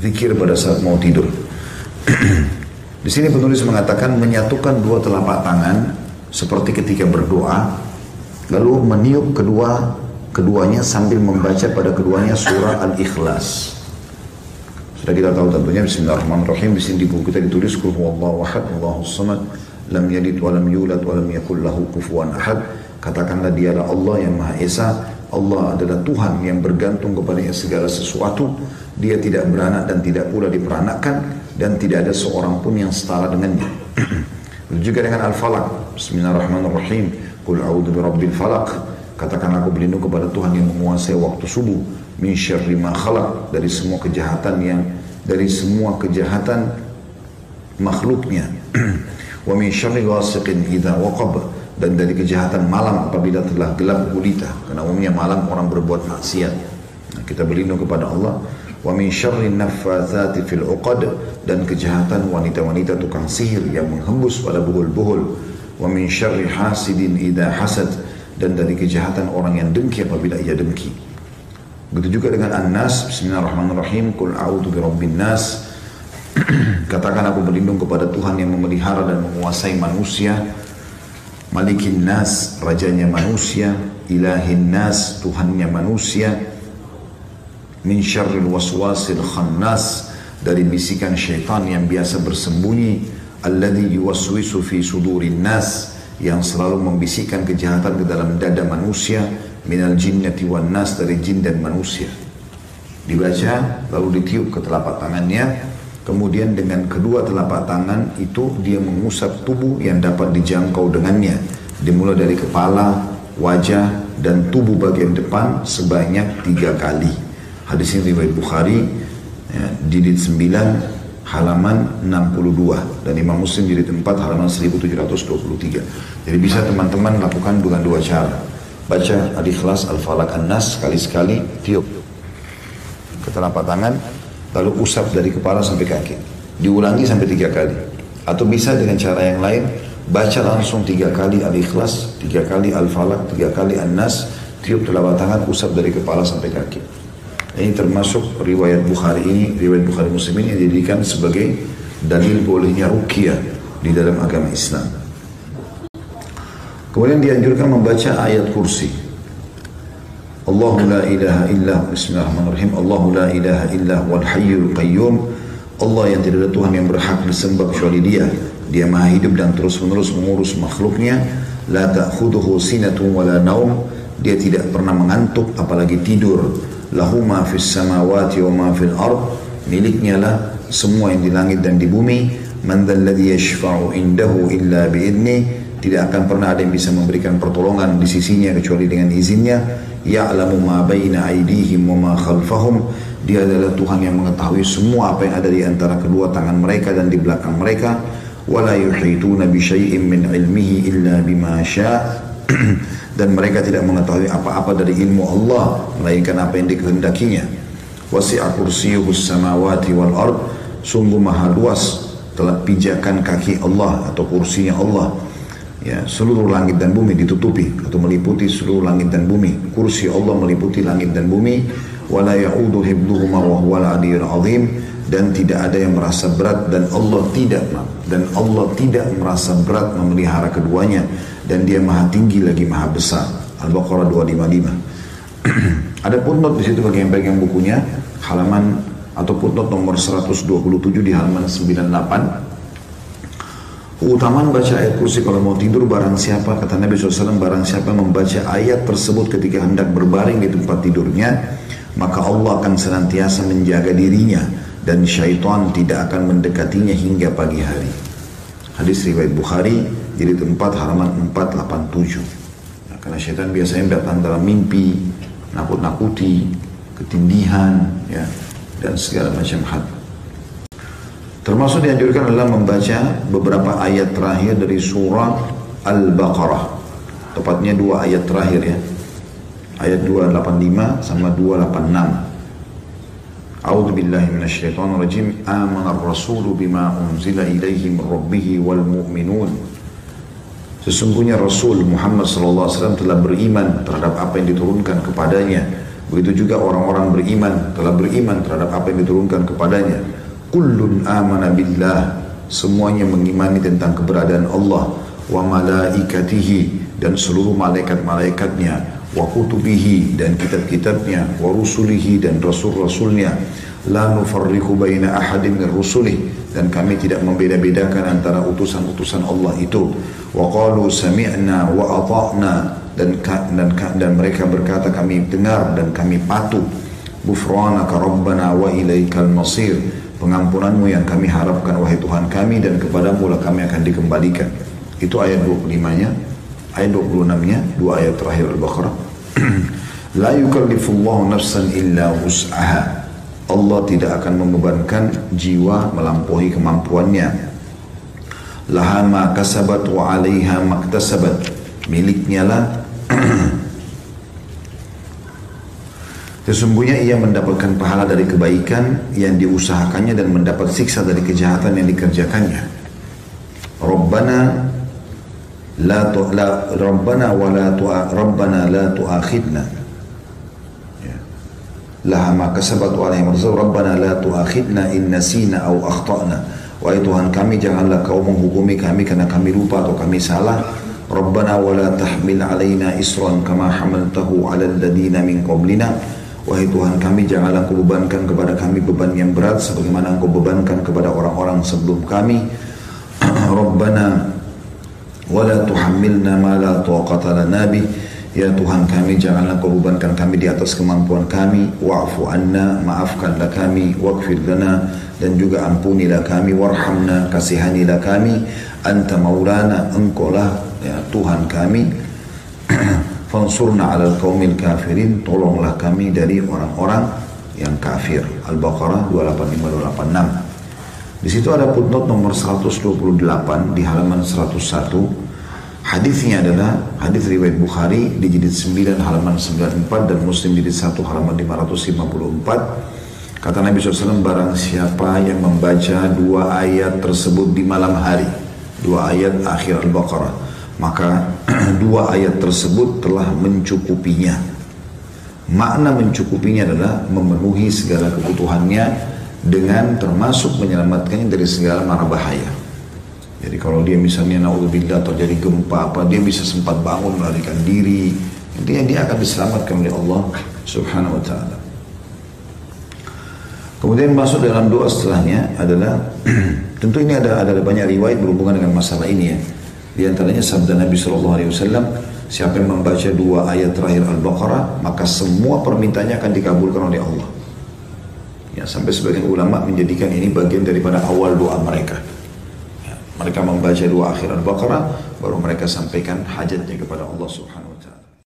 zikir pada saat mau tidur. Di sini penulis mengatakan menyatukan dua telapak tangan seperti ketika berdoa, lalu meniup kedua keduanya sambil membaca pada keduanya surah Al-Ikhlas. Sudah kita tahu tentunya Bismillahirrahmanirrahim di sini di buku kita ditulis Qul huwallahu ahad, Allahu samad, lam yalid wa lam yulad wa lam yakul lahu kufuwan ahad. Katakanlah dialah Allah yang Maha Esa, Allah adalah Tuhan yang bergantung kepadanya segala sesuatu. Dia tidak beranak dan tidak pula diperanakkan dan tidak ada seorang pun yang setara dengannya. juga dengan Al-Falaq. Bismillahirrahmanirrahim. Qul a'udzu birabbil falaq. Katakan aku berlindung kepada Tuhan yang menguasai waktu subuh. Min syarri ma khalaq. Dari semua kejahatan yang dari semua kejahatan makhluknya. Wa min syarri ghasiqin idza waqab dan dari kejahatan malam apabila telah gelap gulita. Karena umumnya malam orang berbuat maksiat. Nah, kita berlindung kepada Allah wa min syarri naffatsati fil uqad dan kejahatan wanita-wanita tukang sihir yang menghembus pada buhul-buhul. Wa min syarri hasidin idza hasad dan dari kejahatan orang yang dengki apabila ia dengki. Begitu juga dengan an-nas bismillahirrahmanirrahim qul a'udzu birabbin nas. Katakan aku berlindung kepada Tuhan yang memelihara dan menguasai manusia. Malikin nas rajanya manusia. Ilahin nas tuhannya manusia min syarril waswasil khannas dari bisikan syaitan yang biasa bersembunyi alladhi yuwaswisu fi sudurin nas yang selalu membisikkan kejahatan ke dalam dada manusia minal jinnati wan nas dari jin dan manusia. Dibaca lalu ditiup ke telapak tangannya. Kemudian dengan kedua telapak tangan itu dia mengusap tubuh yang dapat dijangkau dengannya. Dimulai dari kepala wajah dan tubuh bagian depan sebanyak tiga kali Hadis ini riwayat Bukhari ya, jilid 9 halaman 62 dan Imam Muslim jilid 4 halaman 1723. Jadi bisa teman-teman lakukan dengan dua cara. Baca Al-Ikhlas, Al-Falaq, An-Nas sekali-sekali tiup ke telapak tangan lalu usap dari kepala sampai kaki. Diulangi sampai tiga kali. Atau bisa dengan cara yang lain baca langsung tiga kali Al-Ikhlas, tiga kali Al-Falaq, tiga kali An-Nas, tiup telapak tangan, usap dari kepala sampai kaki. Ini termasuk riwayat Bukhari ini, riwayat Bukhari Muslim ini dijadikan sebagai dalil bolehnya ruqyah di dalam agama Islam. Kemudian dianjurkan membaca ayat kursi. Allahu la ilaha illa Bismillahirrahmanirrahim. Allahu la ilaha illa wal hayyul qayyum. Allah yang tidak ada Tuhan yang berhak disembah kecuali Dia. Dia Maha hidup dan terus-menerus mengurus makhluknya. La ta'khudhuhu sinatun wala naum. Dia tidak pernah mengantuk apalagi tidur lahu ma fis samawati wa ma fil ard. Miliknya lah semua yang di langit dan di bumi. Man dzalladzi yashfa'u indahu illa bi'idni. Tidak akan pernah ada yang bisa memberikan pertolongan di sisinya kecuali dengan izinnya. Ya'lamu ma baina aydihim wa ma khalfahum. Dia adalah Tuhan yang mengetahui semua apa yang ada di antara kedua tangan mereka dan di belakang mereka. Wala yuhituna bi syai'in min ilmihi illa bima syaa' dan mereka tidak mengetahui apa-apa dari ilmu Allah melainkan apa yang dikehendakinya. Wasi'a kursiyuhu samawati wal ard. Sungguh maha luas telah pijakan kaki Allah atau kursinya Allah. Ya seluruh langit dan bumi ditutupi atau meliputi seluruh langit dan bumi. Kursi Allah meliputi langit dan bumi. Wala ya'udu hibduhuma wa huwal azim. Dan tidak ada yang merasa berat dan Allah tidak dan Allah tidak merasa berat memelihara keduanya dan dia maha tinggi lagi maha besar. Al-Baqarah 255. Ada footnote di situ bagi yang pegang bukunya, halaman atau footnote nomor 127 di halaman 98. Keutamaan baca ayat kursi kalau mau tidur barang siapa kata Nabi SAW barang siapa membaca ayat tersebut ketika hendak berbaring di tempat tidurnya maka Allah akan senantiasa menjaga dirinya dan syaitan tidak akan mendekatinya hingga pagi hari. Hadis riwayat Bukhari jadi tempat halaman 487. Nah, karena syaitan biasanya datang dalam mimpi, nakut-nakuti, ketindihan, ya, dan segala macam hal. Termasuk dianjurkan adalah membaca beberapa ayat terakhir dari surah Al-Baqarah. Tepatnya dua ayat terakhir ya. Ayat 285 sama 286. A'udzu billahi minasyaitonir rajim. Amanar rasulu bima unzila ilaihi min rabbih wal mu'minun Sesungguhnya Rasul Muhammad SAW telah beriman terhadap apa yang diturunkan kepadanya Begitu juga orang-orang beriman telah beriman terhadap apa yang diturunkan kepadanya. Kullun amana billah. Semuanya mengimani tentang keberadaan Allah wa malaikatihi dan seluruh malaikat-malaikatnya wa kutubihi dan kitab-kitabnya wa rusulihi dan rasul-rasulnya. La nufarriqu baina ahadin min rusulih dan kami tidak membeda-bedakan antara utusan-utusan Allah itu. Wa qalu sami'na wa ata'na. Dan dan dan mereka berkata kami dengar dan kami patuh. Bufranaka rabbana wa ilaikal masir. Pengampunanmu yang kami harapkan wahai Tuhan kami dan kepadamu lah kami akan dikembalikan. Itu ayat 25 nya ayat 26 nya dua ayat terakhir Al-Baqarah la yukallifullahu nafsan illa wus'aha. Allah tidak akan membebankan jiwa melampaui kemampuannya. Laha ma kasabat wa alaiha maktasabat miliknya lah. Sesungguhnya ia mendapatkan pahala dari kebaikan yang diusahakannya dan mendapat siksa dari kejahatan yang dikerjakannya. Rabbana la tu la rabbana wa la tu rabbana la tuakhidna. Ya. Laha ma kasabat wa alaihi marzu rabbana la tuakhidna in nasina au akhtana. Kami janganlah kau menghukumi kami karena kami lupa atau kami salah. Rabbana wa la tahmil alaina isran kama hamaltahu ala min qablina. Wahai Tuhan kami, janganlah engkau bebankan kepada kami beban yang berat sebagaimana engkau bebankan kepada orang-orang sebelum kami. Rabbana wala tuhammilna ma la taqata lana bih. Ya Tuhan kami janganlah kau bebankan kami di atas kemampuan kami. Wa'fu anna maafkanlah kami. Waghfir lana dan juga ampunilah kami. Warhamna kasihanilah kami. Anta maulana engkau lah ya Tuhan kami. Fansurna alal kaumil kafirin tolonglah kami dari orang-orang yang kafir. Al-Baqarah 285 286 di situ ada footnote nomor 128 di halaman 101 Hadisnya adalah hadis riwayat Bukhari di jilid 9 halaman 94 dan Muslim di jilid 1 halaman 554. Kata Nabi SAW barang siapa yang membaca dua ayat tersebut di malam hari. Dua ayat akhir Al-Baqarah maka dua ayat tersebut telah mencukupinya. Makna mencukupinya adalah memenuhi segala kebutuhannya dengan termasuk menyelamatkannya dari segala mara bahaya. Jadi kalau dia misalnya naudzubillah terjadi gempa apa dia bisa sempat bangun melarikan diri, intinya dia akan diselamatkan oleh Allah Subhanahu wa taala. Kemudian masuk dalam doa setelahnya adalah tentu ini ada ada banyak riwayat berhubungan dengan masalah ini ya. Di antaranya sabda Nabi SAW, siapa yang membaca dua ayat terakhir Al-Baqarah, maka semua permintaannya akan dikabulkan oleh Allah. Ya, sampai sebagian ulama menjadikan ini bagian daripada awal doa mereka. Ya, mereka membaca dua akhir Al-Baqarah, baru mereka sampaikan hajatnya kepada Allah Subhanahu wa.